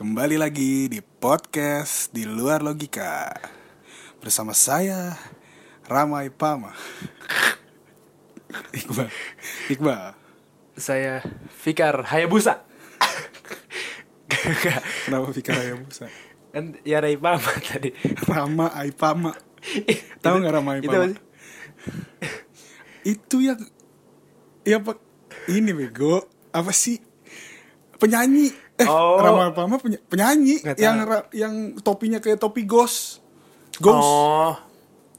Kembali lagi di podcast di luar logika bersama saya Ramai Pama. Iqbal, Iqbal. Saya Fikar Hayabusa. Kenapa Fikar Hayabusa? kan ya Rai Pama tadi. Rama Aipama. Tahu nggak Rama Itu Aipama? apa sih? Itu yang ya pak ini bego apa sih penyanyi eh Oh. Rama Aipama peny- penyanyi tahu. yang yang topinya kayak topi ghost ghost Oh,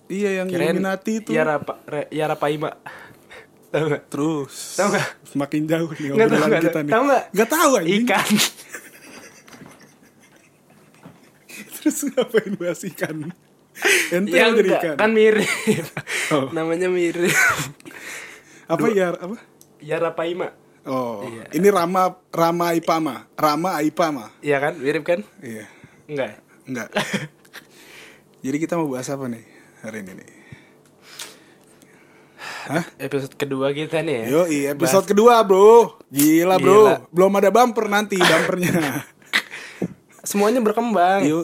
iya yang kirain Illuminati itu Yara Pa- Re- Yara Paima. Tahu nggak? terus Tahu nggak? semakin jauh nih tahu, obrolan nggak kita tahu. nih Tahu nggak? nggak tahu anjing Ikan. terus ngapain bahas ikan ente yang jadi enggak, ikan kan mirip. Oh. Namanya mirip. apa ya apa Yara Paima. Oh Iya. ini Rama Rama Aipama Rama Aipama Iya kan? Mirip kan? iya Enggak. Enggak. Jadi kita mau bahas apa nih hari ini nih? Hah? Episode kedua kita nih ya. Yo, episode kedua, Bro. Gila, Bro. Gila. Belum ada bumper nanti bumpernya. Semuanya berkembang. Yo,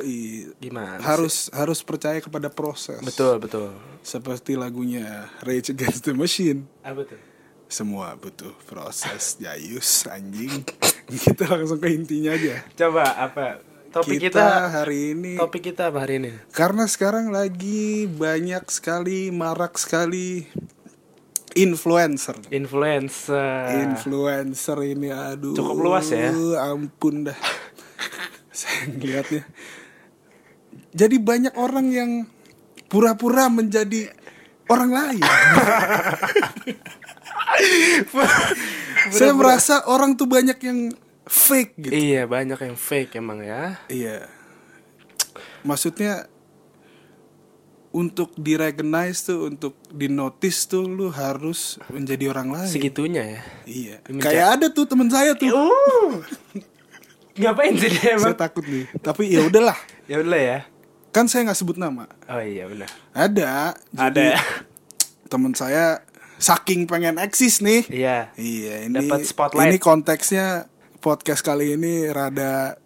Gimana? sih? harus harus percaya kepada proses. Betul, betul. Seperti lagunya Rage Against the Machine. Apa tuh? Semua butuh proses, Jayus, anjing. kita langsung ke intinya aja. Coba apa? Topik kita, kita, hari ini topik kita apa hari ini? Karena sekarang lagi banyak sekali, marak sekali influencer. Influencer. Influencer ini aduh. Cukup luas ya. Ampun dah. Saya ngeliatnya. Jadi banyak orang yang pura-pura menjadi orang lain. Saya merasa orang tuh banyak yang fake gitu. Iya banyak yang fake emang ya. Iya. Maksudnya untuk di-recognize tuh, untuk di-notice tuh lu harus menjadi orang lain. Segitunya ya. Iya. Kayak ada tuh teman saya tuh. Uh. Ngapain sih dia Saya emang? takut nih. Tapi ya udahlah. Ya udah ya. Kan saya nggak sebut nama. Oh iya benar. Ada. Ada. Teman saya saking pengen eksis nih. Iya. Iya, ini Dapat spotlight. ini konteksnya podcast kali ini rada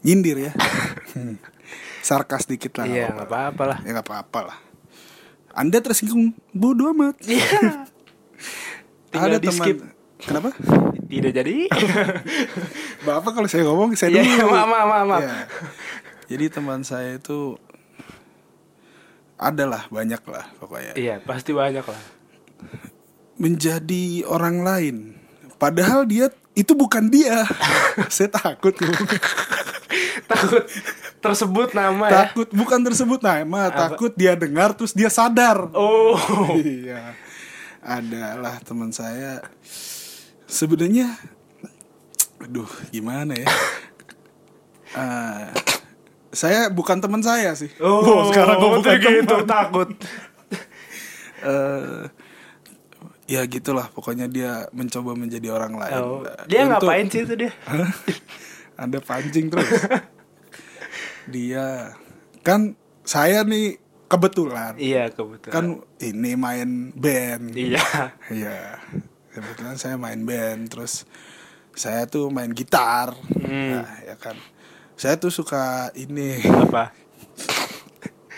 nyindir ya. Sarkas dikit lah. Iya nggak apa-apa lah. Ya nggak apa-apa lah. Anda tersinggung bodoh amat. Iya. Tinggal Ada di teman. skip. Kenapa? Tidak jadi. Bapak kalau saya ngomong saya Iya dulu. maaf maaf maaf. maaf. Ya. Jadi teman saya itu adalah banyak lah pokoknya Iya pasti banyak lah. Menjadi orang lain. Padahal dia itu bukan dia. saya takut Takut tersebut nama ya. takut bukan tersebut nama, takut dia dengar terus dia sadar. Oh. iya. Adalah teman saya sebenarnya aduh gimana ya? Eh, saya bukan teman saya sih. Oh, sekarang kok bukan gitu takut. Eh, ya gitulah pokoknya dia mencoba menjadi orang lain. Oh, dia untuk- ngapain sih itu dia? Anda pancing terus. dia kan saya nih kebetulan Iya kebetulan. kan ini main band. Iya. Iya. Kebetulan saya main band terus saya tuh main gitar. Hmm. Nah, ya kan. Saya tuh suka ini. Apa?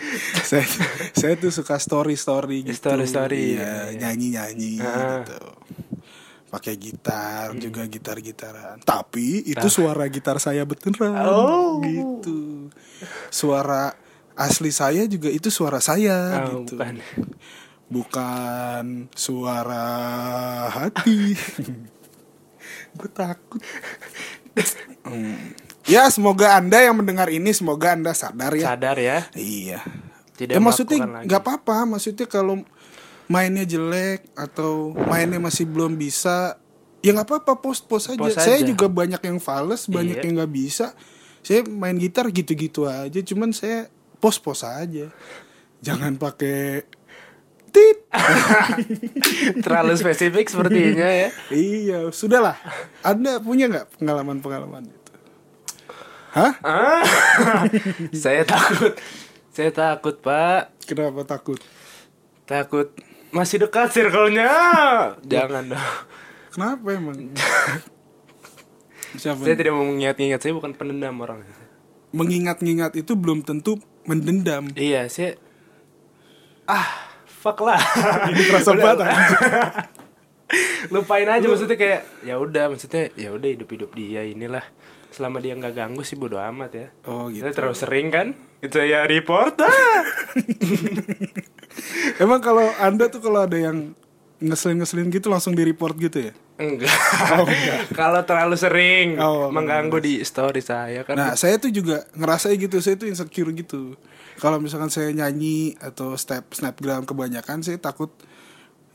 saya saya tuh suka story story gitu. Iya, iya. nyanyi nyanyi Ah. gitu. Pakai gitar juga gitar gitaran. Tapi itu Nah. suara gitar saya beneran. Oh. Gitu. Suara asli saya juga itu suara saya Oh, gitu. bukan. Bukan suara hati. Gue takut. Hmm. Ya semoga anda yang mendengar ini semoga anda sadar ya. Sadar ya. Iya. Tidak ya maksudnya nggak apa-apa, maksudnya kalau mainnya jelek atau mainnya masih belum bisa, ya nggak apa-apa post-post aja. Post Saya aja. juga banyak yang fals, banyak Iya. yang nggak bisa. Saya main gitar gitu-gitu aja, cuman saya post-post aja. Jangan pakai tit. Terlalu spesifik sepertinya ya. iya, sudahlah. Anda punya nggak pengalaman-pengalaman itu? Hah? Ah, saya takut. Saya takut, Pak. Kenapa takut? Takut masih dekat circle-nya. Jangan dong. Kenapa emang? Siapa Saya nih? tidak mau mengingat-ingat, saya bukan pendendam orang. Mengingat-ingat itu belum tentu mendendam. Iya, saya ah, fuck lah. Ini kerasa Udah, banget. Lupain aja maksudnya kayak ya udah maksudnya ya udah hidup-hidup dia inilah. Selama dia nggak ganggu sih bodo amat ya. Oh gitu. Kita terlalu sering kan? Itu ya report ah. Emang kalau anda tuh kalau ada yang ngeselin-ngeselin gitu langsung di report gitu ya? Enggak. Kalau terlalu sering Oh, mengganggu di story saya kan. Nah saya tuh juga ngerasain gitu, saya tuh insecure gitu. Kalau misalkan saya nyanyi atau step snapgram kebanyakan, saya takut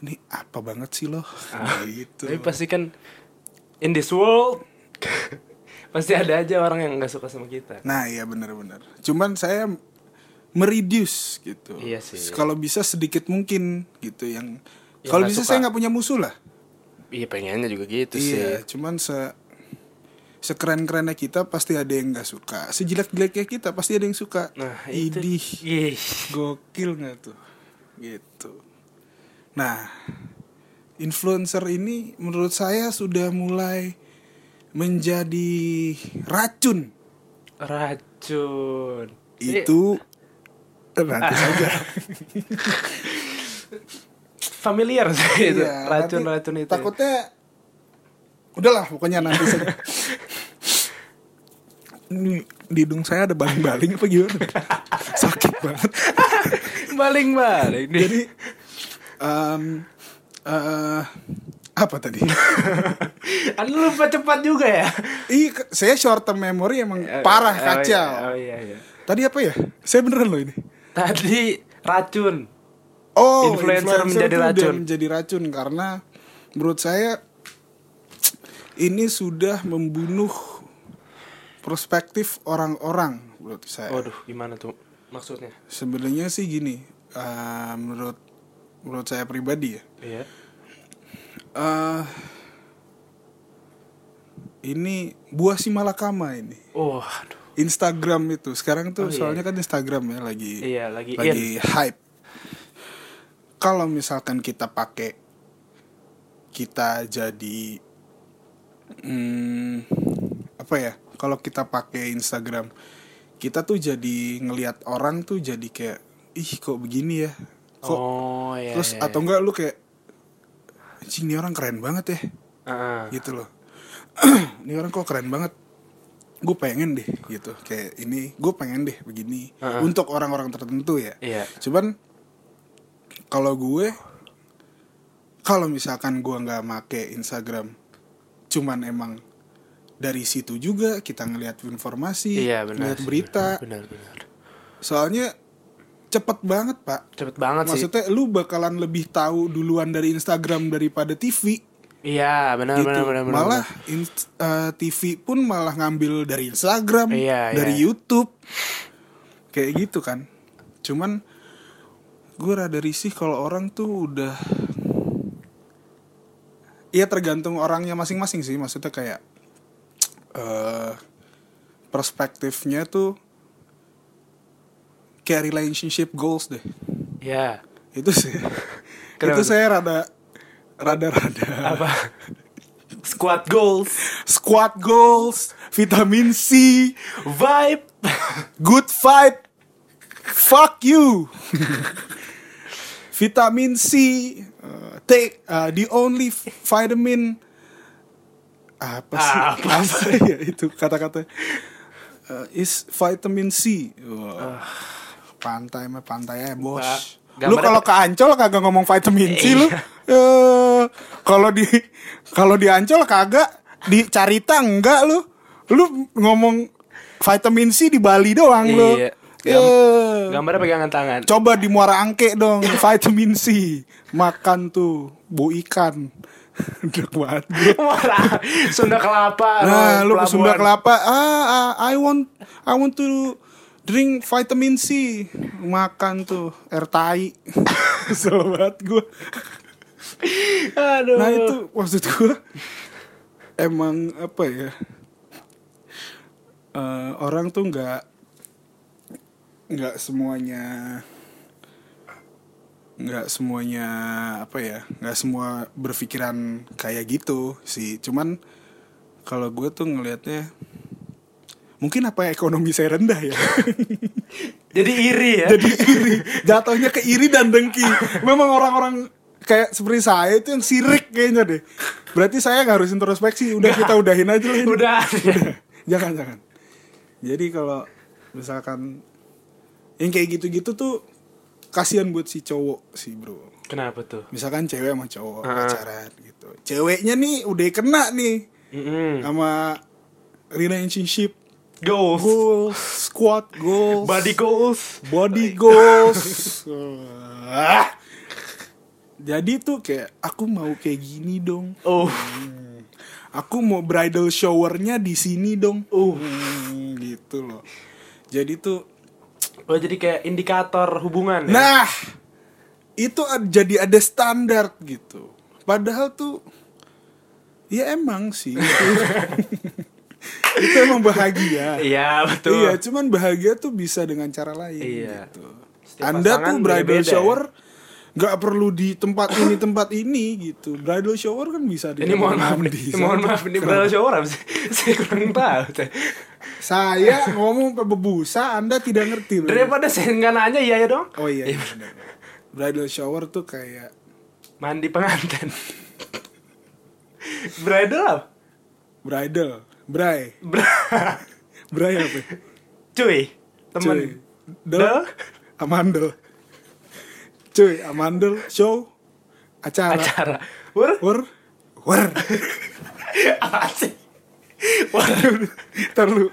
ini apa banget sih loh, gitu. Tapi pasti kan in this world pasti ada aja orang yang nggak suka sama kita. Nah iya benar-benar. Cuman saya mereduce gitu. Iya sih. Kalau bisa sedikit mungkin gitu yang. Yang Kalau bisa suka. saya nggak punya musuh lah. Iya pengennya juga gitu Iya, sih. cuman se sekeren-kerennya kita pasti ada yang nggak suka. Sejelek-jeleknya kita pasti ada yang suka. Nah, itu. Idih, Ih. gokil nggak tuh? Gitu. Nah, influencer ini menurut saya sudah mulai menjadi racun. Racun. Itu nanti saja. familiar sih itu Iya, racun-racun nanti itu. Takutnya udahlah pokoknya nanti saja. Ini di hidung saya ada baling-baling apa gimana? Sakit banget. Baling-baling. Jadi em, eh, apa tadi? Anda lupa cepat juga ya. Ih, ke- saya short term memory emang Eh, parah oh, kacau. iya, Oh iya iya. Tadi apa ya? Saya beneran loh ini. Tadi racun. Oh, Influencer menjadi tuh udah racun. menjadi racun karena menurut saya ini sudah membunuh perspektif orang-orang menurut saya. Waduh, gimana tuh maksudnya? Sebenarnya sih gini, eh, menurut menurut saya pribadi ya. Iya. Eh ini buah si malakama ini. Oh, aduh. Instagram itu sekarang tuh Oh, iya. soalnya kan Instagram ya lagi Iya, lagi lagi hype. Kalau misalkan kita pakai kita jadi hmm, apa ya? Kalau kita pakai Instagram, kita tuh jadi ngelihat orang tuh jadi kayak ih kok begini ya? Kok oh, iya. terus iya, atau enggak lu kayak anjing ini orang keren banget ya Ah, gitu loh. ini orang kok keren banget. Gue pengen deh gitu kayak ini gue pengen deh begini Heeh. untuk orang-orang tertentu ya. Iya. Cuman kalau gue kalau misalkan gue nggak make Instagram, cuman emang dari situ juga kita ngelihat informasi, Iya, benar. ngelihat berita. Benar, benar. Soalnya cepet banget pak. Cepet banget sih. Maksudnya lu bakalan lebih tahu duluan dari Instagram daripada TV Iya, benar, gitu. benar, benar, benar. malah in- eh, TV pun malah ngambil dari Instagram, Iya, dari iya. YouTube, kayak gitu kan. Cuman gue rada risih kalau orang tuh udah, Iya tergantung orangnya masing-masing sih. Maksudnya kayak eh perspektifnya tuh kayak relationship goals deh. Iya. Itu sih. Kenapa itu saya rada rada rada Apa? Squad goals, squat goals, vitamin C, vibe. good vibe, fuck you. vitamin C, uh, take uh, the only vitamin apa sih? Apa Apa ya itu kata-kata Uh, is vitamin C. Wah, Pantai mah pantai ya bos. Lu kalau ke Ancol kagak ngomong vitamin C lu. Iya. Eh, kalau di kalau di Ancol kagak di Carita enggak lu. Lu ngomong vitamin C di Bali doang lu. Iya. Eh, Gambarnya pegangan tangan. Coba di Muara Angke dong, vitamin C. Makan tuh, bu ikan. Banget. Wah, Sunda Kelapa. Nah, loh, lu ke. Sunda Kelapa, ah, ah, I want I want to drink vitamin C. Makan tuh air tai. Kesel banget gue. Aduh. Nah itu maksud gue emang apa ya? eh, orang tuh nggak nggak semuanya nggak semuanya apa ya nggak semua berpikiran kayak gitu sih cuman kalau gue tuh ngelihatnya mungkin apa ya, ekonomi saya rendah ya Jadi iri ya. jadi iri jatuhnya ke iri dan dengki memang orang-orang kayak seperti saya itu yang sirik kayaknya deh berarti saya nggak harus introspeksi udah kita udahin aja lah ini. Udah. jangan jangan jadi kalau misalkan yang kayak gitu-gitu tuh kasihan buat si cowok sih bro Kenapa tuh? misalkan cewek sama cowok Ah. pacaran gitu ceweknya nih udah kena nih Mm-mm. sama relationship Goals. goals squad goals Body goals. body goals Ah. jadi tuh kayak aku mau kayak gini dong Oh. aku mau bridal showernya di sini dong Uh. Hmm, gitu loh jadi tuh Oh jadi kayak indikator hubungan ya? nah itu ad- jadi ada standar gitu padahal tuh ya emang sih itu, emang bahagia Iya betul. iya cuman bahagia tuh bisa dengan cara lain Iya. gitu Setiap anda tuh bridal ya. shower nggak perlu di tempat ini tempat ini gitu bridal shower kan bisa di Ini mohon maaf nih, mohon maaf ini bridal shower apa sih? Saya kurang tahu. Saya ngomong bebusa anda tidak ngerti loh. Daripada saya nggak nanya iya ya dong. oh iya, iya benar. bridal shower tuh kayak Mandi pengantin. Bridal apa? bridal bray Bra- bray apa Cuy, temen. Cuy. Del, Del. amandel cuy amandel show acara, Acara. Wur? Wur, wur, Apa sih? waduh, ntar lu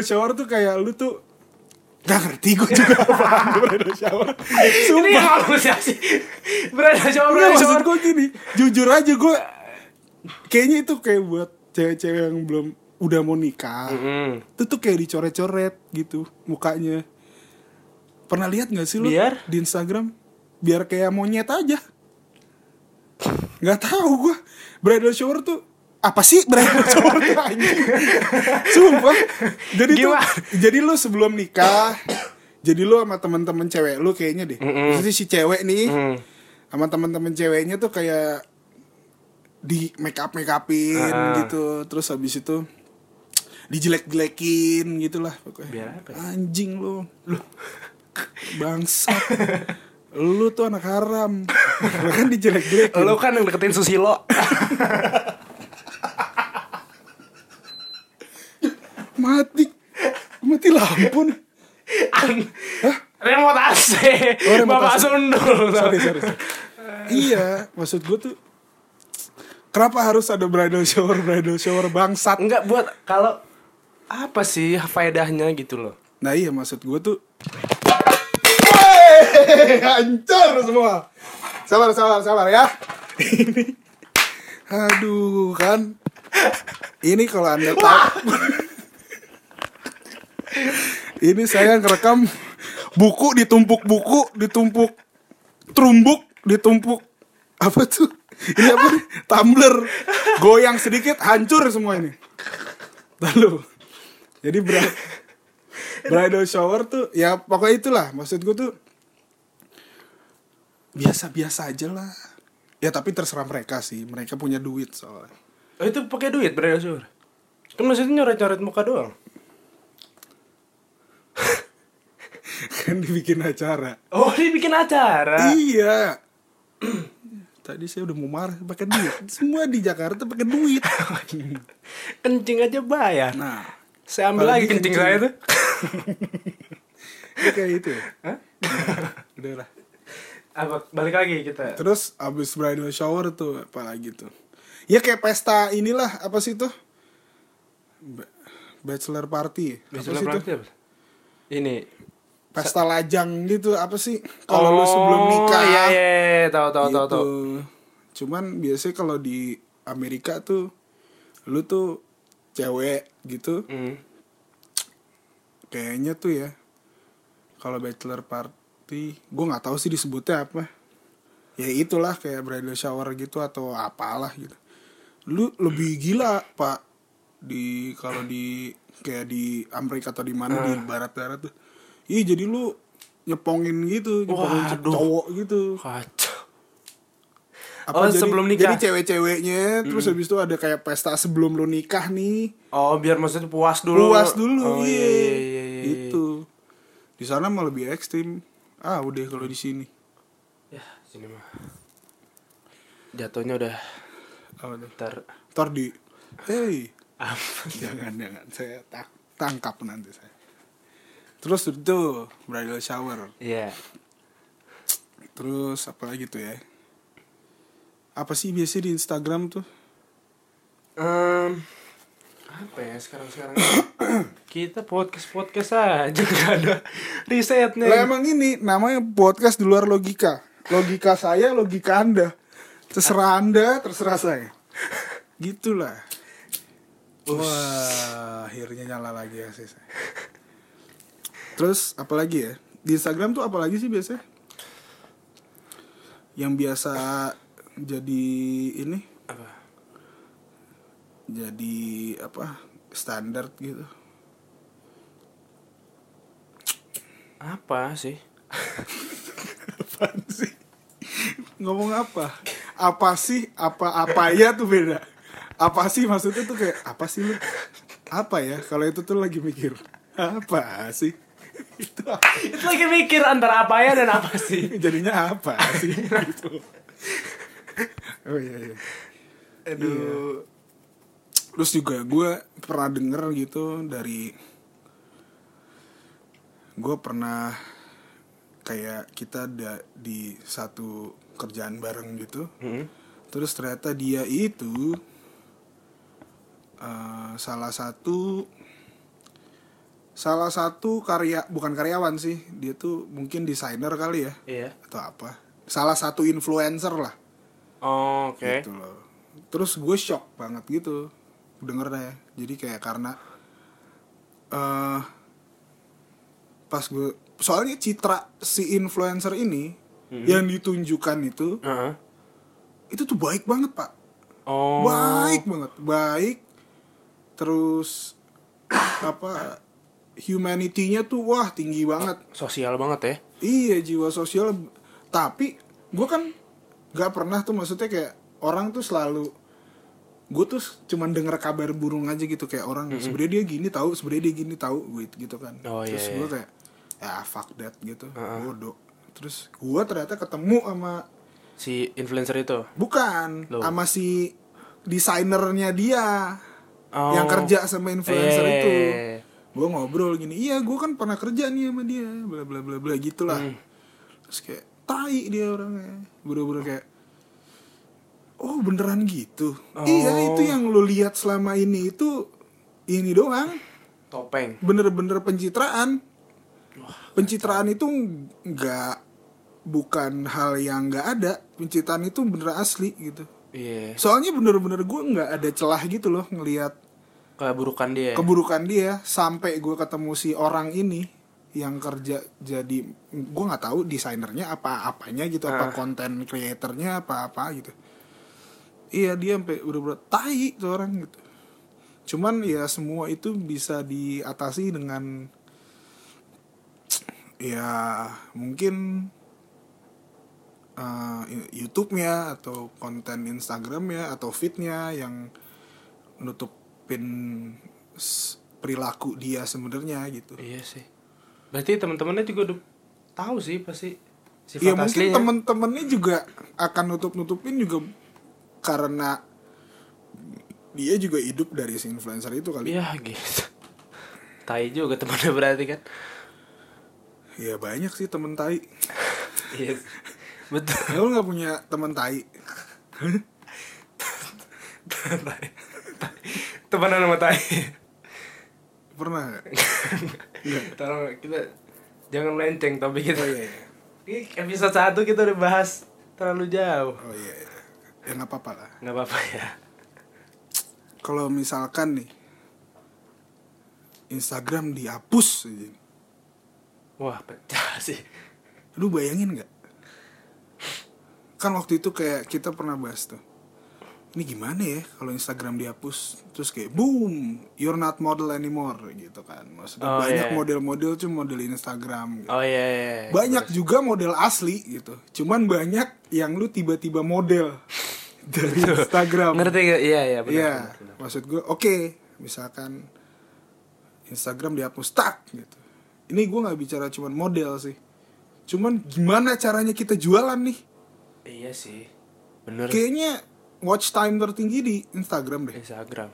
shower tuh kayak lu tuh Gak ngerti gue juga apaan bridal shower Ini Sumpah apa sih? Bridal shower, maksud shower. gue gini Jujur aja gue Kayaknya itu kayak buat cewek-cewek yang belum Udah mau nikah Mm-mm. Itu tuh kayak dicoret-coret gitu Mukanya Pernah lihat gak sih lu Biar? Di Instagram Biar kayak monyet aja Gak tahu gue Bridal shower tuh apa sih bridal shower tuh anjing? Sumpah. Jadi tuh, Gimana? jadi lu sebelum nikah, jadi lu sama teman-teman cewek lu kayaknya deh. Mm-mm. Maksudnya si cewek nih Mm. sama teman-teman ceweknya tuh kayak di make up make upin Ah. gitu. Terus habis itu dijelek-jelekin gitulah pokoknya. Biar apa? Anjing lu. Lu bangsat. lu tuh anak haram. Lu kan dijelek-jelekin. Lo kan yang deketin Susilo. mati mati lampu nih An- Remote AC. Oh, remote Bapak AC. Sundul. sorry sorry, sorry. iya maksud gue tuh kenapa harus ada bridal shower bridal shower bangsat? Enggak buat kalau apa sih faedahnya gitu loh. nah iya maksud gue tuh Wey, hancur semua. Sabar sabar sabar ya. Ini. Aduh kan. Ini kalau anda tahu. Ini saya ngerekam buku ditumpuk buku ditumpuk terumbuk ditumpuk apa tuh ini apa? Tumbler. Goyang sedikit hancur semua ini. Lalu jadi bra- bridal shower tuh ya pokoknya itulah. Maksud gue tuh biasa-biasa aja lah. Ya tapi terserah mereka sih. Mereka punya duit soalnya. Oh, itu pakai duit bridal shower. Kan maksudnya nyoret-nyoret muka doang. kan dibikin acara. Oh, dia bikin acara. iya tadi saya udah mau marah pakai duit semua di Jakarta pakai duit Kencing aja bayar. nah Saya ambil lagi kencing kencing. saya tuh. ya kayak itu ya Hah? udah lah Apa balik lagi kita. terus abis bridal shower tuh apalagi tuh ya kayak pesta inilah apa sih tuh Ba- bachelor party apa Bachelor tuh party apa? Ini. Pesta lajang gitu apa sih kalau lu sebelum nikah iya, iya. tahu tahu tahu gitu. tahu. Cuman biasanya kalau di Amerika tuh lu tuh cewek gitu Hmm. kayaknya tuh ya kalau bachelor party gue nggak tahu sih disebutnya apa ya itulah kayak bridal shower gitu atau apalah gitu lu lebih gila pak di kalau di kayak di Amerika atau di mana di barat-barat tuh iya jadi lu nyepongin gitu nyepongin Waduh. cowok gitu Kacau. Oh, sebelum nikah. Jadi cewek-ceweknya terus habis itu ada kayak pesta sebelum lu nikah nih. Oh, biar maksudnya puas dulu. Puas dulu, Oh, iya. iya, iya, iya, iya. Itu. Di sana mah lebih ekstrim. Ah, udah kalau di sini. Ya, sini mah. Jatuhnya udah Apa tuh? ntar Ntar di Hey, apa? jangan jangan saya tak tangkap nanti saya. Terus itu bridal shower. Iya. Terus apa lagi tuh ya? Apa sih biasa di Instagram tuh? Em, apa ya sekarang sekarang kita podcast podcast aja nggak ada risetnya Lah emang ini namanya podcast di luar logika. Logika saya, logika Anda. Terserah Anda, terserah saya. Gitulah. Wah, akhirnya nyala lagi ya sih saya. Terus apa lagi ya? Di Instagram tuh apa lagi sih biasanya? Yang biasa jadi ini, apa jadi apa? Standar gitu. apa sih Apaan sih? Ngomong apa? Apa sih? Apa apa ya tuh beda. Apa sih maksudnya tuh kayak apa sih lu? Apa ya? Kalau itu tuh lagi mikir apa sih? Itu itu lagi mikir antara apa ya dan apa sih jadinya apa sih? gitu. Oh iya iya. aduh Terus juga gue pernah denger gitu dari gue pernah kayak kita ada di satu kerjaan bareng gitu. Hmm. Terus ternyata dia itu eh, salah satu salah satu karya bukan karyawan sih dia tuh mungkin desainer kali ya iya. atau apa. Salah satu influencer lah. Oh, oke. Gitu loh. Terus gue shock banget gitu dengernya jadi kayak karena eh pas gue soalnya citra si influencer ini Mhm. yang ditunjukkan itu Heeh. itu tuh baik banget pak. Oh. Baik banget baik. Terus apa humanity-nya tuh wah tinggi banget. Sosial banget ya? Iya jiwa sosial. Tapi gue kan nggak pernah tuh maksudnya kayak orang tuh selalu gue tuh cuman denger kabar burung aja gitu kayak orang sebenarnya dia gini tahu sebenarnya dia gini tahu gitu gitu kan. Oh, iya, terus iya. gue kayak ya fuck that gitu. Bodoh. Terus gue ternyata ketemu sama si influencer itu? Bukan. Loh. sama si desainernya dia Oh. yang kerja sama influencer Eh. itu gue ngobrol gini iya gue kan pernah kerja nih sama dia bla bla bla bla gitulah. Hmm. terus kayak tai dia orangnya. Buru-buru kayak oh beneran gitu? Oh. iya itu yang lo lihat selama ini itu ini doang. Topeng. Bener-bener pencitraan. Pencitraan itu nggak bukan hal yang nggak ada. Pencitraan itu bener asli gitu. Iya. Soalnya bener-bener gue nggak ada celah gitu loh ngelihat keburukan dia keburukan dia sampai gue ketemu si orang ini yang kerja jadi gue nggak tahu desainernya apa apanya gitu apa konten creatornya apa apa gitu. Iya dia sampai udah tai tuh orang gitu. Cuman ya semua itu bisa diatasi dengan ya mungkin eh, YouTube-nya atau konten Instagram-nya atau feed-nya yang nutupin s- perilaku dia sebenarnya gitu. iya sih berarti teman-temannya juga udah tahu sih pasti sifat Ya mungkin temen-temennya juga akan nutup-nutupin juga karena dia juga hidup dari si influencer itu kali. iya gitu tai juga temannya berarti kan Ya banyak sih temen tai. iya betul Ya, lu nggak punya temen tai? Temenan sama tai Pernah nggak? tolong kita jangan lenceng tapi kita Oh iya. iya. Episode satu kita udah bahas terlalu jauh Oh iya. iya. Ya nggak apa-apa lah. nggak apa-apa ya Kalau misalkan nih Instagram dihapus aja. wah pecah sih Lu bayangin nggak? Kan waktu itu kayak kita pernah bahas tuh. Ini gimana ya kalau Instagram dihapus terus kayak boom you're not model anymore gitu kan maksudnya Oh, banyak iya. model-model cuma model Instagram gitu. Oh iya iya. iya. banyak juga model asli gitu cuman banyak yang lu tiba-tiba model dari Instagram Ngerti gak? Iya iya benar. Iya, benar, benar. maksud gue oke, misalkan Instagram dihapus tak gitu. Ini gue nggak bicara cuman model sih, cuman gimana caranya kita jualan nih? Iya sih. Bener. Kayaknya watch time tertinggi di Instagram deh, Instagram.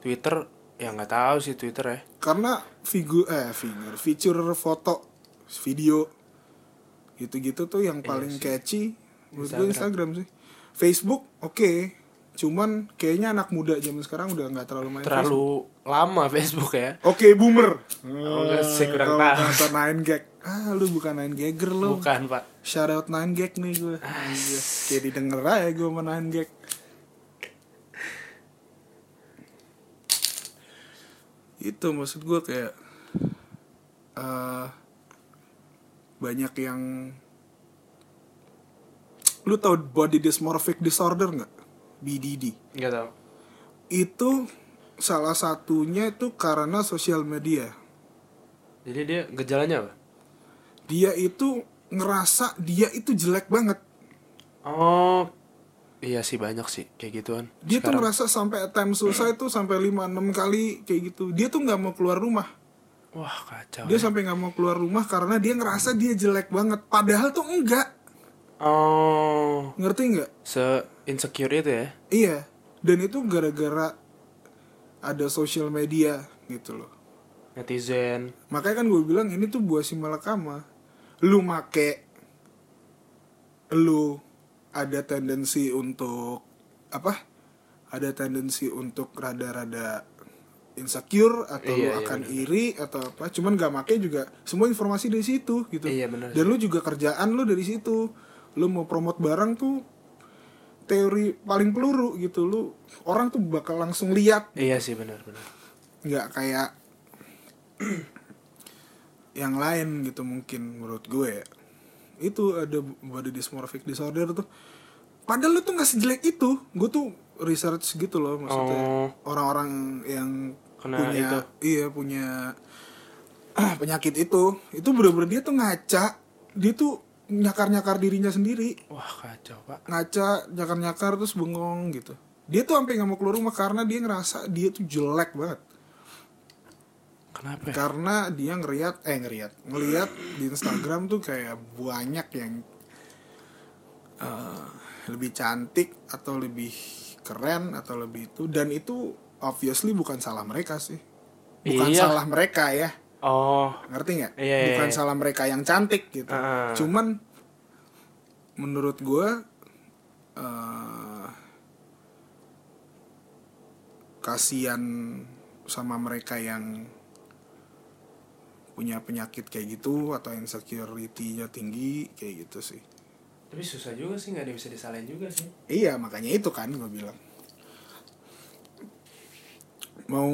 Twitter ya nggak tahu sih Twitter ya. karena figur eh figur, feature foto, video gitu-gitu tuh yang paling catchy menurut gue Instagram sih. Facebook oke, cuman kayaknya anak muda zaman sekarang udah nggak terlalu main Facebook. Terlalu lama Facebook ya. Oke boomer. Oh, enggak sih, kurang Kalau tahu. Nonton nine gag. Ah lu bukan nine gagger lu. Bukan pak. Shout out nine gag nih gue. Iya. Kayak didengar aja gue sama nine gag. itu maksud gue kayak eh banyak yang lu tau body dysmorphic disorder nggak BDD Nggak tahu. itu salah satunya itu karena sosial media Jadi dia gejalanya apa? dia itu ngerasa dia itu jelek banget Oh, iya sih banyak sih kayak gituan. dia tuh Sekarang. ngerasa sampai time selesai tuh sampai 5 6 kali kayak gitu dia tuh nggak mau keluar rumah Wah kacau. dia ya. sampai nggak mau keluar rumah karena dia ngerasa dia jelek banget padahal tuh enggak Oh, ngerti nggak se insecure itu ya? iya. Dan itu gara-gara ada sosial media gitu loh. Netizen. makanya kan gue bilang ini tuh buah si malakama. Lu make lu ada tendensi untuk apa? Ada tendensi untuk rada-rada insecure atau Iya, lu iya, akan iri atau apa. Cuman gak make juga semua informasi dari situ gitu. Iya, benar dan lu juga kerjaan lu dari situ. Lu mau promote barang tuh teori paling peluru gitu. Lu orang tuh bakal langsung lihat. Iya sih benar-benar. nggak kayak yang lain gitu mungkin menurut gue. Itu ada body dysmorphic disorder tuh. Padahal lu tuh nggak sejelek itu. Gue tuh research gitu loh maksudnya. Oh. orang-orang yang Kena punya itu. iya punya penyakit itu. Itu bener-bener dia tuh ngaca. Dia tuh nyakar-nyakar dirinya sendiri Wah kacau pak. ngaca nyakar-nyakar terus bengong gitu dia tuh sampai nggak mau keluar rumah karena dia ngerasa dia tuh jelek banget Kenapa? ya? karena dia ngeriat eh ngeriat ngeliat di Instagram tuh kayak banyak yang eh, lebih cantik atau lebih keren atau lebih itu dan itu obviously bukan salah mereka sih bukan Iya. salah mereka ya Oh, ngerti nggak Iya, iya, bukan iya. salah mereka yang cantik gitu Ah. cuman menurut gue eh kasihan sama mereka yang punya penyakit kayak gitu atau insecurity-nya tinggi kayak gitu sih tapi susah juga sih nggak ada bisa disalahin juga sih. iya makanya itu kan gue bilang mau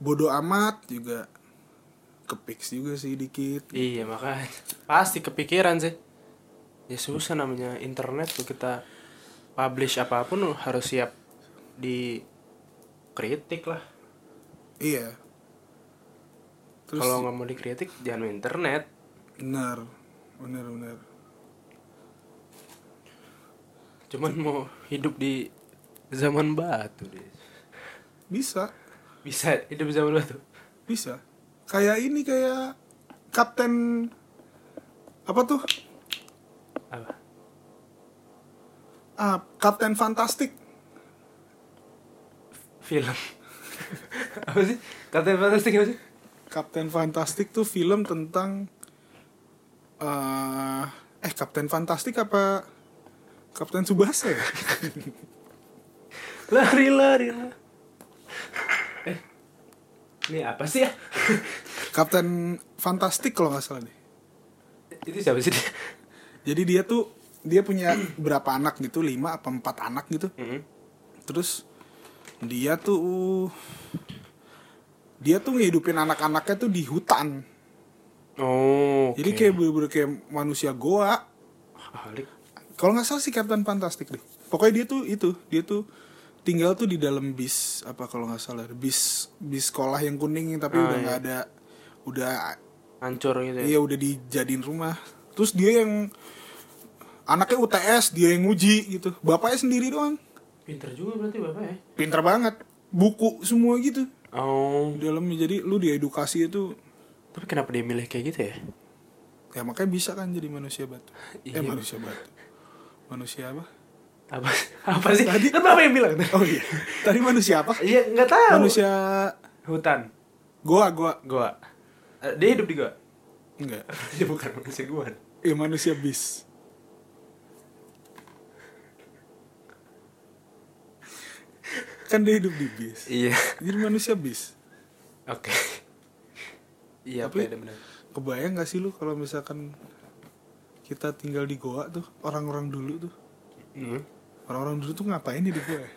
bodoh amat juga kepix juga sih dikit Iya makanya pasti kepikiran sih. Ya susah namanya internet tuh kita publish apa pun harus siap di kritik lah. iya Kalau nggak mau dikritik jangan main internet. benar benar benar Cuman mau hidup di zaman batu deh. bisa Bisa hidup di zaman batu. bisa kayak ini kayak kapten apa tuh Apa? ah kapten fantastik Film. apa sih? Kapten Fantastik apa sih? kapten fantastik tuh film tentang eh eh kapten fantastik apa kapten subasa ya Lari lari lari. Ini apa sih ya? kapten fantastik kalau nggak salah deh Itu siapa sih dia? jadi dia tuh dia punya berapa anak gitu? Lima apa empat anak gitu? Hmm. terus dia tuh dia tuh ngehidupin anak-anaknya tuh di hutan. Oh, jadi kayak bener-bener kayak manusia goa. Kalau nggak salah sih Captain Fantastic deh. Pokoknya dia tuh itu dia tuh tinggal tuh di dalam bis apa kalau nggak salah bis bis sekolah yang kuning tapi Ah, udah iya. nggak ada udah hancur gitu ya? iya udah dijadiin rumah. Terus dia yang anaknya UTS dia yang nguji gitu. Bapaknya sendiri doang. Pinter juga berarti bapak ya? Pinter banget. Buku semua gitu. Oh. Di dalamnya. Jadi lu diedukasi itu. Tapi kenapa dia milih kayak gitu ya? Ya makanya bisa kan jadi manusia batu. Eh Iya. manusia batu. Manusia apa apa apa sih? Tadi kan bapak yang bilang? Oh iya. Tadi manusia apa? Iya nggak tahu. Manusia hutan. goa goa. Gua Eh, dia hidup di gua enggak. Dia bukan manusia gua ya manusia bis. Kan dia hidup di bis. Iya. Jadi manusia bis. Oke. Iya Tapi- apa ya benar. kebayang gak sih lu kalau misalkan kita tinggal di goa tuh orang-orang dulu tuh? Hmm. Orang-orang dulu tuh ngapain di goa ya?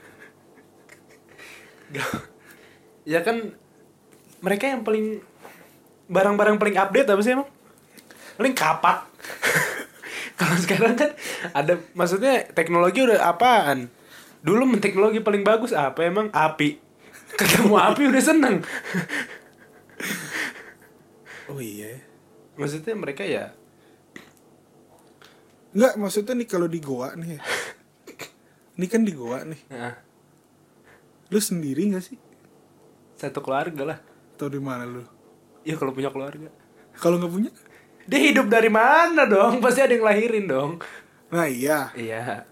Ya kan mereka yang paling barang-barang paling update apa sih emang? Paling kapak. Kalau sekarang kan ada maksudnya teknologi udah apaan? Dulu teknologi paling bagus apa emang? Api. Ketemu api udah seneng. Oh iya. Maksudnya mereka ya Enggak, maksudnya nih kalau di goa nih ya. Ini kan di goa nih. nah, Lu sendiri gak sih? satu keluarga lah Atau di mana lu? ya kalau punya keluarga Kalau nggak punya? dia hidup dari mana dong pasti ada yang lahirin dong Nah iya. iya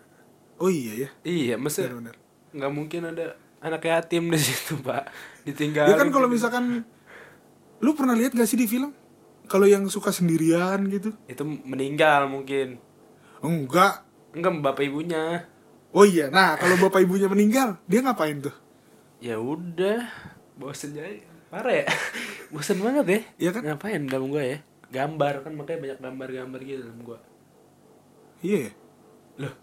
Oh iya ya. iya Benar-benar. nggak mungkin ada anak yatim di situ pak ditinggal Ya kan kalau misalkan lu pernah lihat gak sih di film? Kalau yang suka sendirian gitu? itu meninggal mungkin Enggak. enggak bapak ibunya Oh iya. Nah, kalau bapak ibunya meninggal, dia ngapain tuh? ya udah bosen aja parah ya bosen banget ya Iya kan? ngapain dalam gua ya gambar kan makanya banyak gambar-gambar gitu dalam gua Iya ya. loh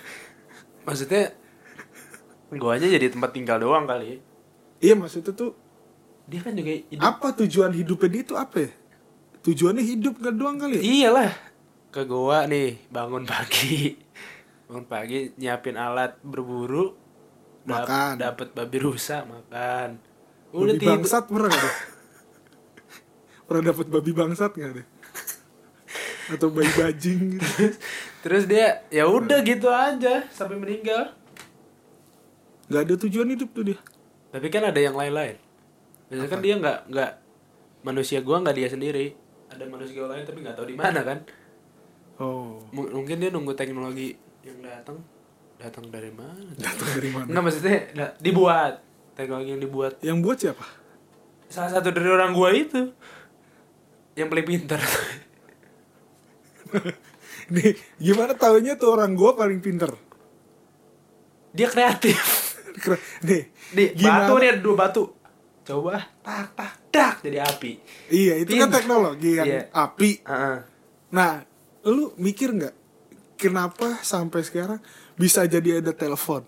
maksudnya guanya jadi tempat tinggal doang kali Iya maksudnya tuh dia kan juga hidup apa tujuan hidupnya dia tuh apa ya? Tujuannya hidup gak doang kali ya? iyalah ke goa nih bangun pagi bangun pagi nyiapin alat berburu dap- Makan. dapet babi rusa makan Babi tidur. bangsat pernah gak pernah dapet babi bangsat gak deh? Atau bayi bajing gitu? terus dia ya udah gitu aja sampai meninggal Gak ada tujuan hidup tuh dia. tapi kan ada yang lain-lain biasanya kan dia nggak nggak manusia gua nggak dia sendiri ada manusia lain tapi nggak tahu di mana kan Oh. M- mungkin dia nunggu teknologi yang datang datang dari mana Datang dari mana? nggak maksudnya nggak, dibuat teknologi yang dibuat Yang buat siapa? salah satu dari orang gua itu yang paling pintar Nih, gimana taunya tuh orang gua paling pinter? dia kreatif. Nih, di gimana? batu nih ada dua batu coba tak tak dak jadi api Iya, itu kan teknologi yang Iya. api. Heeh. Nah, lu mikir nggak kenapa sampai sekarang bisa jadi ada telepon?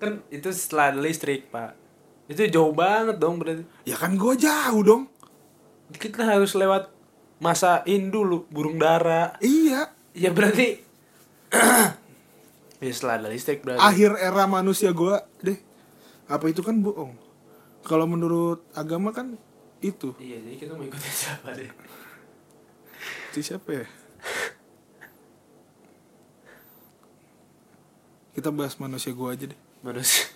kan itu setelah listrik pak itu jauh banget dong berarti Ya kan gua jauh dong. kita harus lewat masa in dulu burung dara Iya, ya berarti ya setelah ada listrik berarti akhir era manusia gua deh. Apa itu kan bohong? Kalau menurut agama kan itu. iya jadi kita mau ikutin siapa deh Si siapa ya? Kita bahas manusia gua aja deh. manusia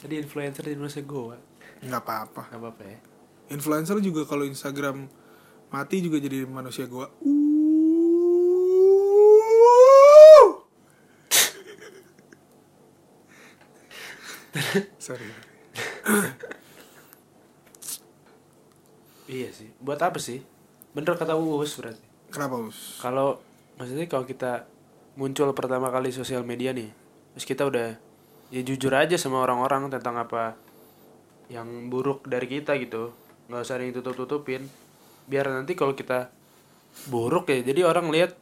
tadi influencer di manusia goa nggak apa-apa. nggak apa-apa ya Influencer juga kalau Instagram mati juga jadi manusia gua. Sorry. iya sih buat apa sih bener kata uus berarti Kenapa us? kalau maksudnya kalau kita muncul pertama kali sosial media nih terus kita udah ya jujur aja sama orang-orang tentang apa yang buruk dari kita gitu. Nggak usah ada yang tutup tutupin biar nanti kalau kita buruk ya jadi orang lihat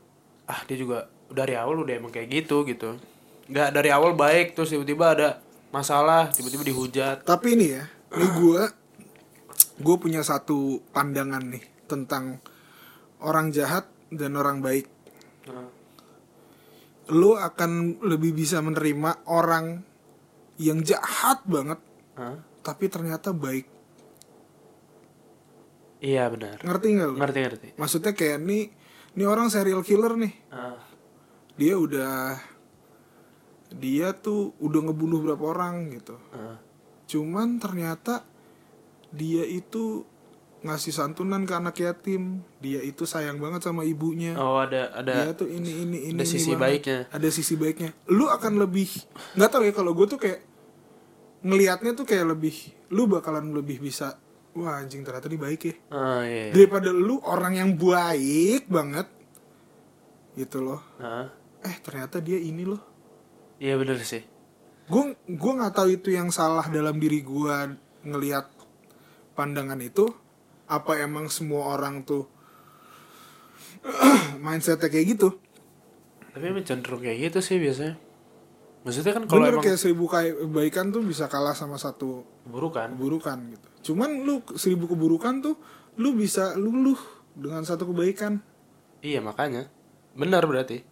ah dia juga dari awal udah emang kayak gitu gitu. Nggak dari awal baik terus tiba-tiba ada masalah tiba-tiba dihujat. Tapi ini ya, ini gua gue punya satu pandangan nih tentang orang jahat dan orang baik. Nah, lu akan lebih bisa menerima orang yang jahat banget Hah? tapi ternyata baik. Iya benar. Ngerti nggak lu? Ngerti ngerti. Maksudnya kayak nih nih orang serial killer nih. Ah, dia udah dia tuh udah ngebunuh berapa orang gitu. Ah. cuman ternyata dia itu ngasih santunan ke anak yatim. Dia itu sayang banget sama ibunya. Oh ada ada dia tuh ini ini ini ada ini sisi banget. baiknya. ada sisi baiknya. Lu akan lebih nggak tahu ya kalau gue tuh kayak ngelihatnya tuh kayak lebih lu bakalan lebih bisa wah anjing ternyata dia baik ya. Ah iya, iya. daripada lu orang yang baik banget gitu loh. Ah, eh ternyata dia ini loh. Iya benar sih. Gue gue nggak tahu itu yang salah dalam diri gue ngelihat pandangan itu apa emang semua orang tuh mindsetnya kayak gitu? Tapi emang cenderung kayak gitu sih biasanya. Maksudnya kan kalau emang kayak seribu kebaikan tuh bisa kalah sama satu buruk kan keburukan gitu. Cuman lu seribu keburukan tuh lu bisa luluh dengan satu kebaikan. Iya makanya. Benar berarti.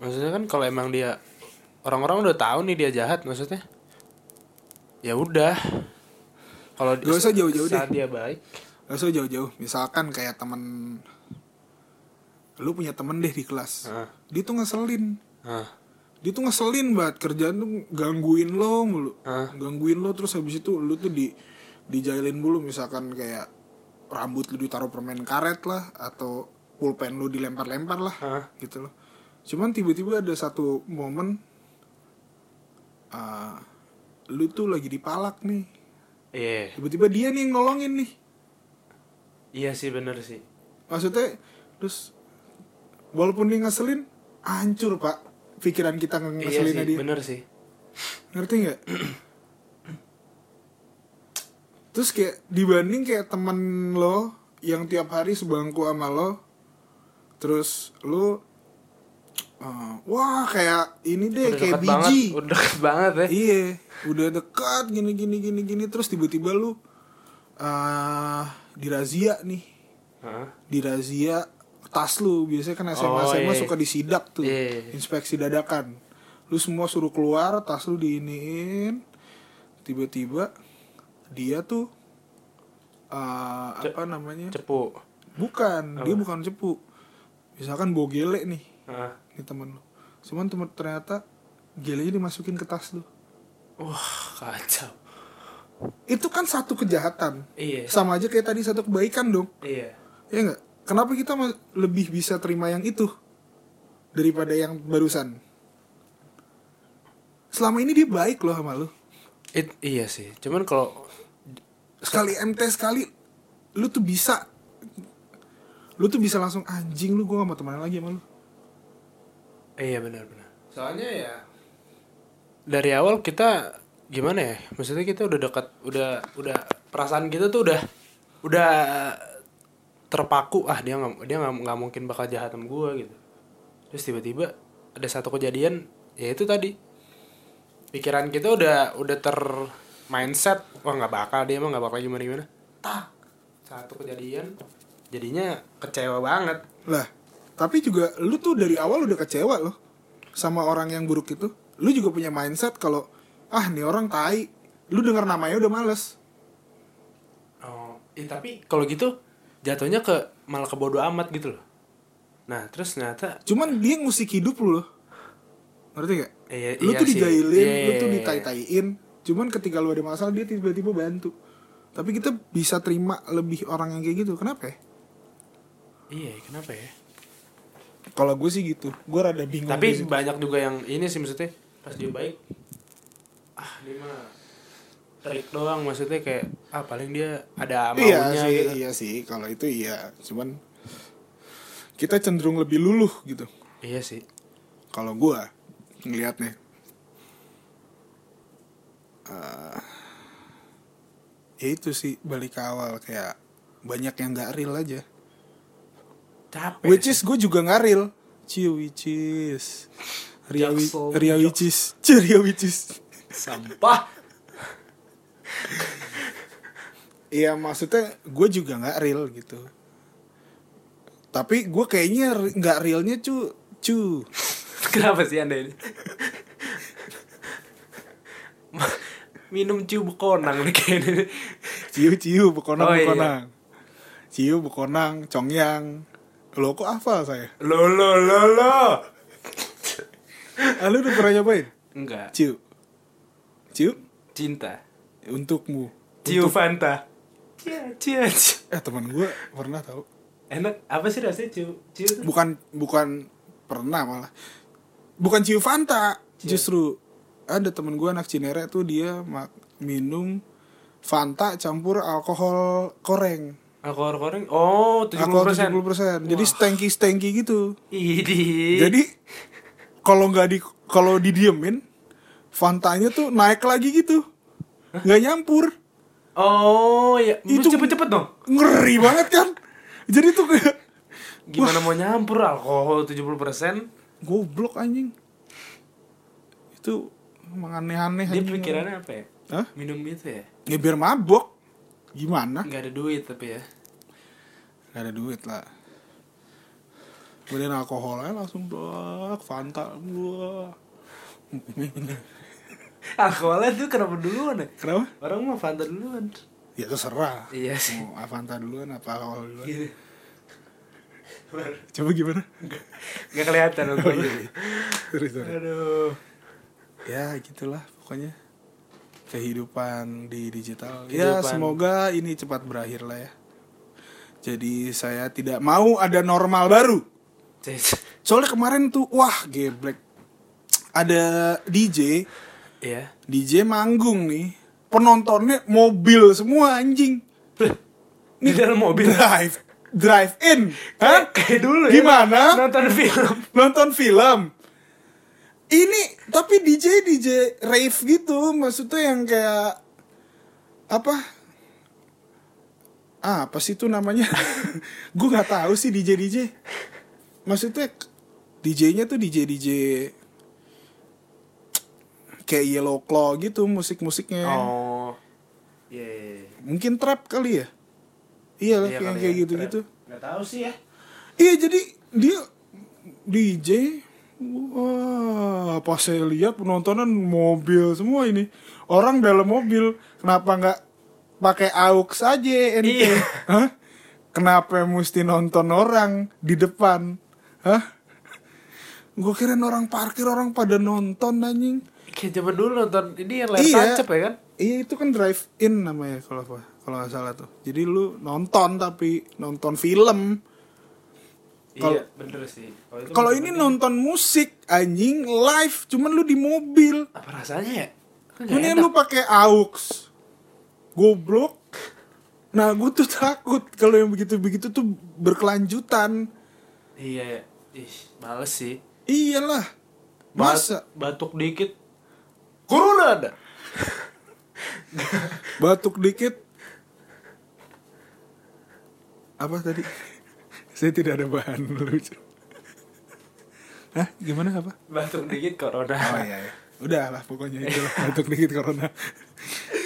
Maksudnya kan kalau emang dia orang-orang udah tahu nih dia jahat maksudnya ya udah. Kalau saat dia baik Gak usah jauh-jauh. Misalkan kayak temen lu punya temen deh di kelas. Ah, dia tuh ngeselin. Ah, dia tuh ngeselin banget. Kerjaan tuh gangguin lo mulu. Ah. gangguin lo terus habis itu lu tuh di dijailin mulu. Misalkan kayak rambut lu ditaruh permen karet lah atau pulpen lu dilempar-lempar lah ah. gitu loh. Cuman tiba-tiba ada satu momen ah, lu tuh lagi dipalak nih. Iya. Tiba-tiba dia nih yang nolongin nih iya sih benar sih. Maksudnya terus walaupun dia ngeselin hancur pak. Pikiran kita iya ngeselin sih dia. benar sih. Ngerti nggak? Terus kayak dibanding kayak temen lo yang tiap hari sebangku sama lo terus lo uh, wah kayak ini deh udah kayak dekat banget biji udah dekat banget ya. Iya udah dekat gini gini gini gini terus tiba-tiba lu uh, dirazia nih. Hah? dirazia tas lu. Biasanya kan SMA Oh, SMA iya. suka disidak tuh. Iya. inspeksi dadakan. Lu semua suruh keluar tas lu diiniin. Tiba-tiba dia tuh uh, Ce- apa namanya? cepu. Bukan dia bukan cepu. Misalkan bawa gele nih. Ah. ini temen lu. Cuman temen ternyata gelenya dimasukin ke tas lu. Wah kacau itu kan satu kejahatan. Iya. Sama aja kayak tadi satu kebaikan dong. Iya. Ya nggak? Kenapa kita lebih bisa terima yang itu daripada yang barusan? Selama ini dia baik loh sama lu. It, iya sih. Cuman kalau sekali MT sekali lu tuh bisa. Lu tuh bisa langsung anjing lu gue gak mau temenan lagi sama lu. Iya benar-benar soalnya ya dari awal kita gimana ya? Maksudnya kita udah dekat udah udah perasaan kita tuh udah udah terpaku ah dia nggak dia nggak mungkin bakal jahat sama gue gitu. Terus tiba-tiba ada satu kejadian ya itu tadi. Pikiran kita udah udah ter mindset wah nggak bakal dia mah nggak bakal gimana gimana tak satu kejadian jadinya kecewa banget. Lah tapi juga lu tuh dari awal udah kecewa loh sama orang yang buruk itu. Lu juga punya mindset kalau ah nih orang tai lu denger namanya udah males Oh, eh, tapi kalau gitu jatuhnya ke malah ke bodo amat gitu loh. Nah, terus ternyata cuman dia ngusik hidup lu loh ngerti gak? Iya, lu iya tuh sih. dijailin, Iya, lu tuh iya, iya. ditai-taiin cuman ketika lu ada masalah dia tiba-tiba bantu tapi kita bisa terima lebih orang yang kayak gitu kenapa ya? iya, kenapa ya? kalau gue sih gitu gue rada bingung Tapi banyak juga yang ini sih maksudnya pas dia baik ah ini mah trik doang maksudnya kayak ah paling dia ada iya maunya sih gitu. iya sih kalau itu iya. Cuman kita cenderung lebih luluh gitu. Iya sih. kalau gue ngelihatnya Eh, ya itu sih balik ke awal kayak banyak yang nggak real aja. Capek. which is gue juga nggak real. Ciu which is. Ria, Ria which is. Ria which is sampah. Iya maksudnya gue juga nggak real gitu Tapi gue kayaknya nggak realnya cu Cu Kenapa sih anda ini? Minum ciu bekonang nih kayaknya. Ciu ciu bekonang Oh, iya. bekonang. Ciu bekonang congyang. Lo kok hafal saya? Lo lo lo lo. Ah, lu udah pernah nyobain? Enggak. Ciu. Ciu Cinta. untukmu. Ciu Untuk- Fanta. Cia cia. cia. Eh teman gue pernah tahu. Enak. Apa sih rasanya ciu? Ciu tuh? Bukan bukan pernah malah. Bukan ciu Fanta, justru ada temen gue anak Cinere tuh dia mak- minum Fanta campur alkohol koreng. Alkohol goreng. Oh, 70%. Alkohol 70%. Jadi stanky stanky gitu. Idi. Jadi kalau nggak di kalau didiemin Fantanya tuh naik lagi gitu. nggak nyampur. Oh, ya. Itu- cepet-cepet dong. Ngeri banget kan? Jadi tuh kayak Gimana mau nyampur alkohol 70%? goblok anjing. Itu emang aneh-aneh Dia pikirannya apa ya? Hah? Minum itu ya? Ya biar mabok. Gimana? Nggak ada duit tapi ya. Gak ada duit lah. Beliin alkoholnya langsung blok, Fanta, blok. Alkoholnya tuh kenapa duluan ya? Kenapa? Orang mah Fanta duluan. Ya terserah. Iya sih. Mau Fanta duluan apa alkohol duluan? Gitu. Coba gimana? Gak kelihatan alkoholnya sih. Sorry, sorry. Aduh. Ya gitulah pokoknya kehidupan di digital. Ya Kehidupan. semoga ini cepat berakhir lah ya. Jadi saya tidak mau ada normal baru. Soalnya kemarin tuh wah geblek. Ada DJ, Iya. DJ manggung nih. Penontonnya mobil semua anjing. Di dalam mobil. Drive, drive in. Hah? Kayak, kayak dulu ya. Gimana? Nonton film. nonton film ini tapi DJ DJ rave gitu maksudnya yang kayak apa ah, apa sih itu namanya gue nggak tahu sih DJ DJ maksudnya DJ-nya tuh DJ DJ kayak Yellow Claw gitu musik-musiknya Oh. Iya. iya, iya. mungkin trap kali ya iya lah Iya kayak kali kayak ya. gitu gitu Nggak tahu sih ya. Iya jadi dia DJ Wah, pas saya lihat penontonan mobil semua ini. Orang dalam mobil, kenapa nggak pakai aux aja ente? Iya. Hah? Kenapa mesti nonton orang di depan? Hah? Gue kirain orang parkir orang pada nonton anjing. Kayak zaman dulu nonton ini yang layar Iya. tancap ya kan? Iya itu kan drive in namanya kalau apa kalau nggak salah tuh. Jadi lu nonton tapi nonton film. Kalau- iya, bener sih. Kalau itu Kalau masih ini penting. nonton musik anjing live, cuman lu di mobil. apa rasanya ya? Enak. lu pakai aux. Goblok. Nah, gue tuh takut kalau yang begitu-begitu tuh berkelanjutan. Iya, ih, males sih. Iyalah. Masa batuk dikit corona ada. batuk dikit apa tadi? Saya tidak ada bahan lucu. Hah? Gimana apa? Batuk dikit corona. Oh iya, iya. Udah lah pokoknya itu lah batuk dikit corona.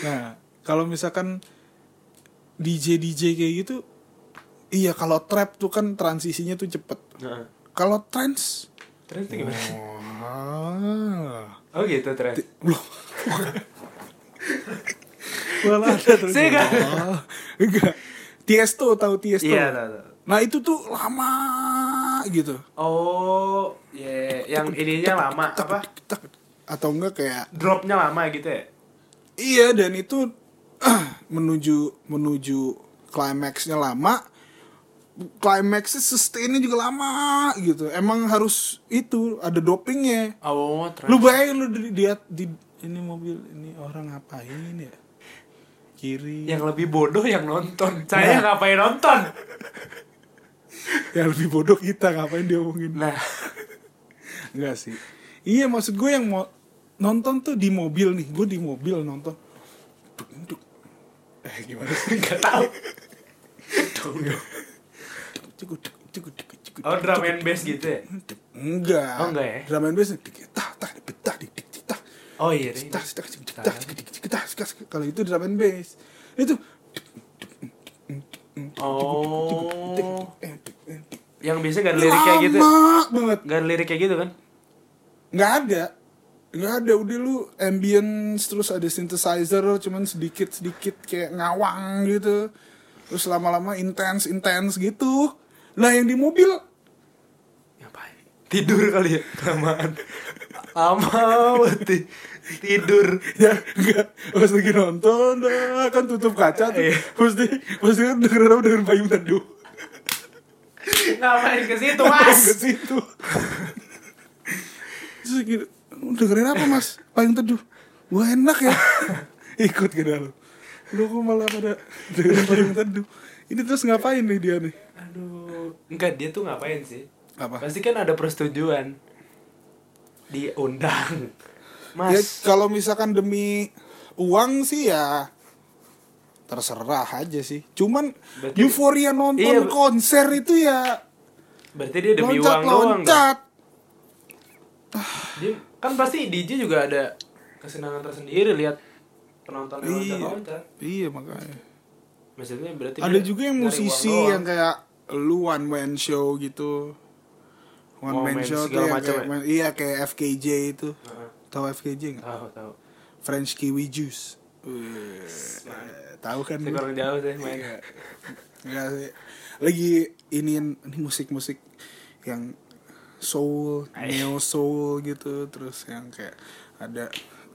Nah, kalau misalkan DJ DJ kayak gitu, iya kalau trap tuh kan transisinya tuh cepet. Nah, Kalau trance, terus itu gimana? wah, Oh gitu terus. belum. Malah ada terus. Nggak- Oh, enggak. Tiesto tahu Tiesto? Iya, tahu. Nah itu tuh lama gitu. Oh, ya, yang ininya lama apa? Atau enggak kayak Dropnya lama gitu ya? Iya dan itu menuju menuju klimaksnya lama, klimaksnya sustainnya juga lama gitu. Emang harus itu ada dopingnya. Oh, terus. Lu bayangin lu di, di, di ini mobil ini orang ngapain ya? Kiri. yang lebih bodoh yang nonton. Saya ngapain nonton? Yang lebih bodoh kita ngapain dia omongin? Nah, Enggak sih. Iya maksud gue yang mau nonton tuh di mobil nih. Gue di mobil nonton. Duk, duk. Eh gimana sih? nggak tahu. Cukup, cukup, cukup, cukup, cukup, Oh, drum and bass gitu ya? Enggak. Oh, enggak ya? Drum and bass tah tah tah tah Oh iya, tah tah tah tah tah kalau itu drum and bass. Itu Oh. Yang biasa gak ada lirik kayak gitu. lama banget. Gak ada lirik kayak gitu kan? nggak ada nggak ada udah lu ambience terus ada synthesizer cuman sedikit sedikit kayak ngawang gitu terus lama-lama intens intens gitu lah yang di mobil? Ngapain? Tidur kali ya? Kelamaan. Lama banget ti- tidur. ya enggak. Pas lagi nonton dah, kan tutup kaca tuh. Iya. pasti pasti kan dengerin apa dengerin payung teduh Ngapain ke situ, ke situ? Terus gitu dengerin apa mas? Payung teduh wah enak ya. Ikut ke dalam. Lu kok malah pada dengerin payung teduh ini terus ngapain nih dia nih Aduh, enggak dia tuh ngapain sih? Apa? Pasti kan ada persetujuan. Diundang. ya Mas, kalau misalkan demi uang sih ya terserah aja sih cuman Berarti- euforia nonton Iya, konser itu ya berarti dia demi loncat uang doang. loncat Dia kan pasti DJ juga ada kesenangan tersendiri lihat penonton yang iya loncat-loncat. iya makanya Maksudnya berarti ada juga yang musisi doang. yang kayak lu one man show gitu one Oh, man show kayak, macam kayak ya? iya kayak FKJ itu Heeh. tahu FKJ nggak Tahu, tahu. French Kiwi Juice Wih, tahu kan kurang jauh sih main. Enggak sih. Lagi ini ini musik-musik yang soul, neo soul gitu, terus yang kayak ada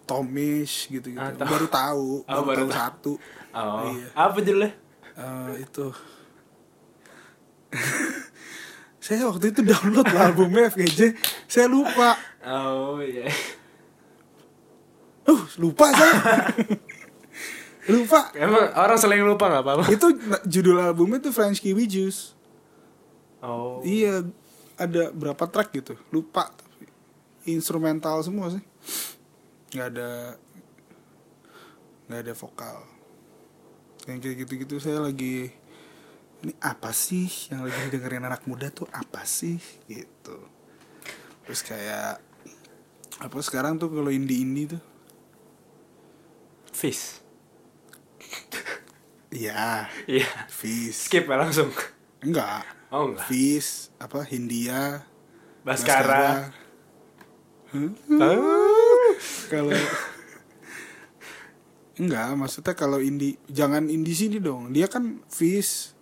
Tomish gitu gitu. Ah, tahu. baru tahu, Oh, baru, baru tahu satu. Oh, Iya. apa judulnya? Eh, itu. saya waktu itu download lah albumnya FGJ, saya lupa. Oh iya. Uh, lupa saya. lupa. Emang orang selain lupa nggak apa-apa? Itu judul albumnya tuh French Kiwi Juice. Oh. Iya, ada berapa track gitu, lupa instrumental semua sih. nggak ada nggak ada vokal. Yang kayak gitu-gitu saya lagi ini apa sih yang lagi dengerin anak muda tuh apa sih gitu. Terus kayak apa sekarang tuh kalau indie-indie tuh Fish. Iya, Iya. Fish. Skip ya langsung. Enggak. Oh enggak. Fish, apa Hindia, Baskara. Kalau enggak maksudnya kalau indie jangan indie sini dong dia kan Fish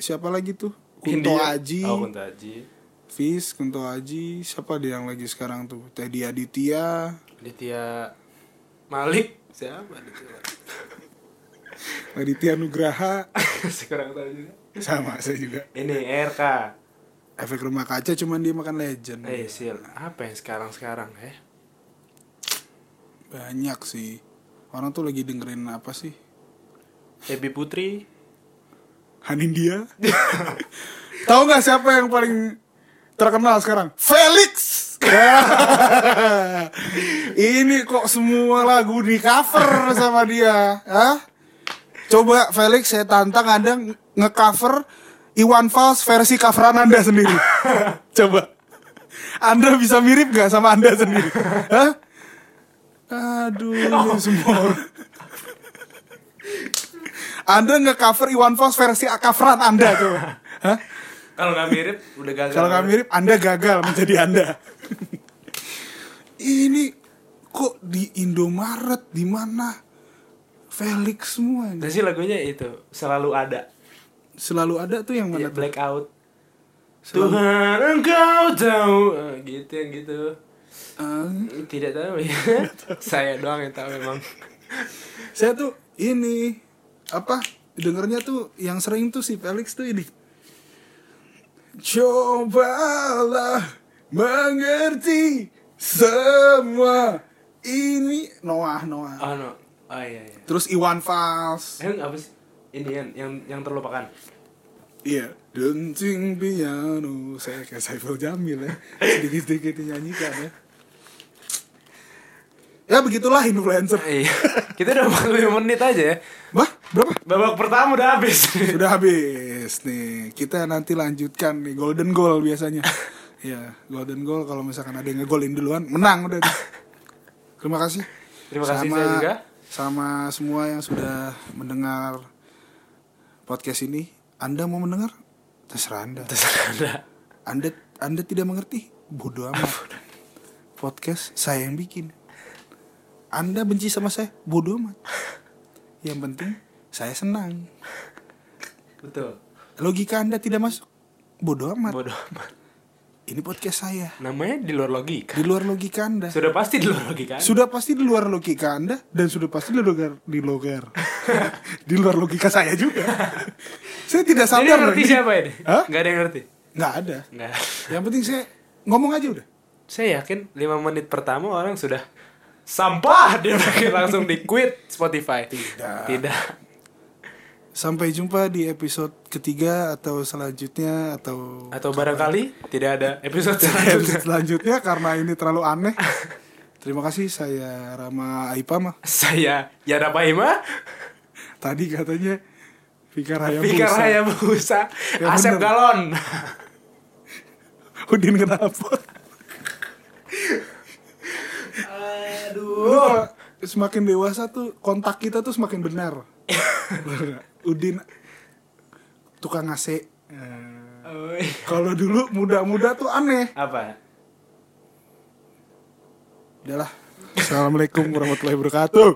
siapa lagi tuh Kunto India. Aji Oh, Kunto Aji. Fish Kunto Aji siapa dia yang lagi sekarang tuh Teddy Aditya Aditya Malik. Siapa Aditya? Aditya Nugraha Saya kurang tahu juga. sama saya juga Ini RK. efek rumah kaca cuman dia makan legend Eh, Sil, apa yang sekarang-sekarang eh? banyak sih orang tuh lagi dengerin apa sih Ebi Putri. Hanindia tahu nggak siapa yang paling terkenal sekarang? Felix! Ini kok semua lagu di cover sama dia Hah? coba Felix saya tantang anda ngecover Iwan Fals versi coveran anda sendiri. Coba. Anda bisa mirip gak sama anda sendiri? Hah? aduh ini semua. Anda ngecover Iwan Fals versi coveran anda coba Hah? Kalau nggak mirip, udah gagal. Kalau nggak mirip, Anda gagal menjadi Anda. Ini kok di Indomaret di mana Felix semua ini. Dan sih lagunya itu selalu ada. Selalu ada tuh yang mana Ya, tuh? blackout. Selalu- Tuhan engkau tahu Eh, gitu yang gitu. Eh, Tidak tahu ya. Saya doang yang tahu memang. saya tuh ini apa dengernya tuh yang sering tuh si Felix tuh ini. Cobalah mengerti semua ini Noah Noah. Oh no. Oh iya iya. Terus Iwan Fals. Emang apa sih? Ini yang yang, yang terlupakan. Iya, denting piano. Saya kayak Saiful Jamil ya. Sedikit-sedikit dinyanyikan ya. Ya begitulah influencer. Iya. Kita udah 45 menit aja ya. Bah, berapa? Babak pertama udah habis. Sudah habis nih. Kita nanti lanjutkan nih golden goal biasanya. Iya, golden goal kalau misalkan ada yang ngegolin duluan, menang udah. Terima kasih. Terima kasih sama, saya juga. Sama semua yang sudah mendengar podcast ini. Anda mau mendengar? Terserah Anda. Terserah Anda. Anda Anda tidak mengerti? Bodoh amat. podcast saya yang bikin. Anda benci sama saya, bodoh amat. Yang penting saya senang. Betul. Logika Anda tidak masuk, bodoh amat. Bodoh amat. Ini podcast saya. Namanya di luar logika. Di luar logika Anda. Sudah pasti di luar logika. Sudah pasti di luar logika Anda dan sudah pasti di luar di luar di luar logika saya juga. saya tidak Jadi sadar loh ngerti ini. siapa ini? Hah? Gak ada yang ngerti. Nggak ada. Nggak. Yang penting saya ngomong aja udah. Saya yakin 5 menit pertama orang sudah sampah dia pakai langsung di quit Spotify. Tidak. Tidak. Sampai jumpa di episode ketiga atau selanjutnya atau Atau barangkali tidak ada episode episode selanjutnya. selanjutnya karena ini terlalu aneh. Terima kasih saya Rama Aipama. Saya Yana Paima, Tadi katanya Fikar Hayabusa. Fikar Hayabusa, Ya Asep bener. Galon. Udin kenapa? Aduh. Lu semakin dewasa tuh kontak kita tuh semakin benar. Udin tukang AC. Kalau dulu muda-muda tuh aneh. Apa? Udahlah. Assalamualaikum warahmatullahi wabarakatuh.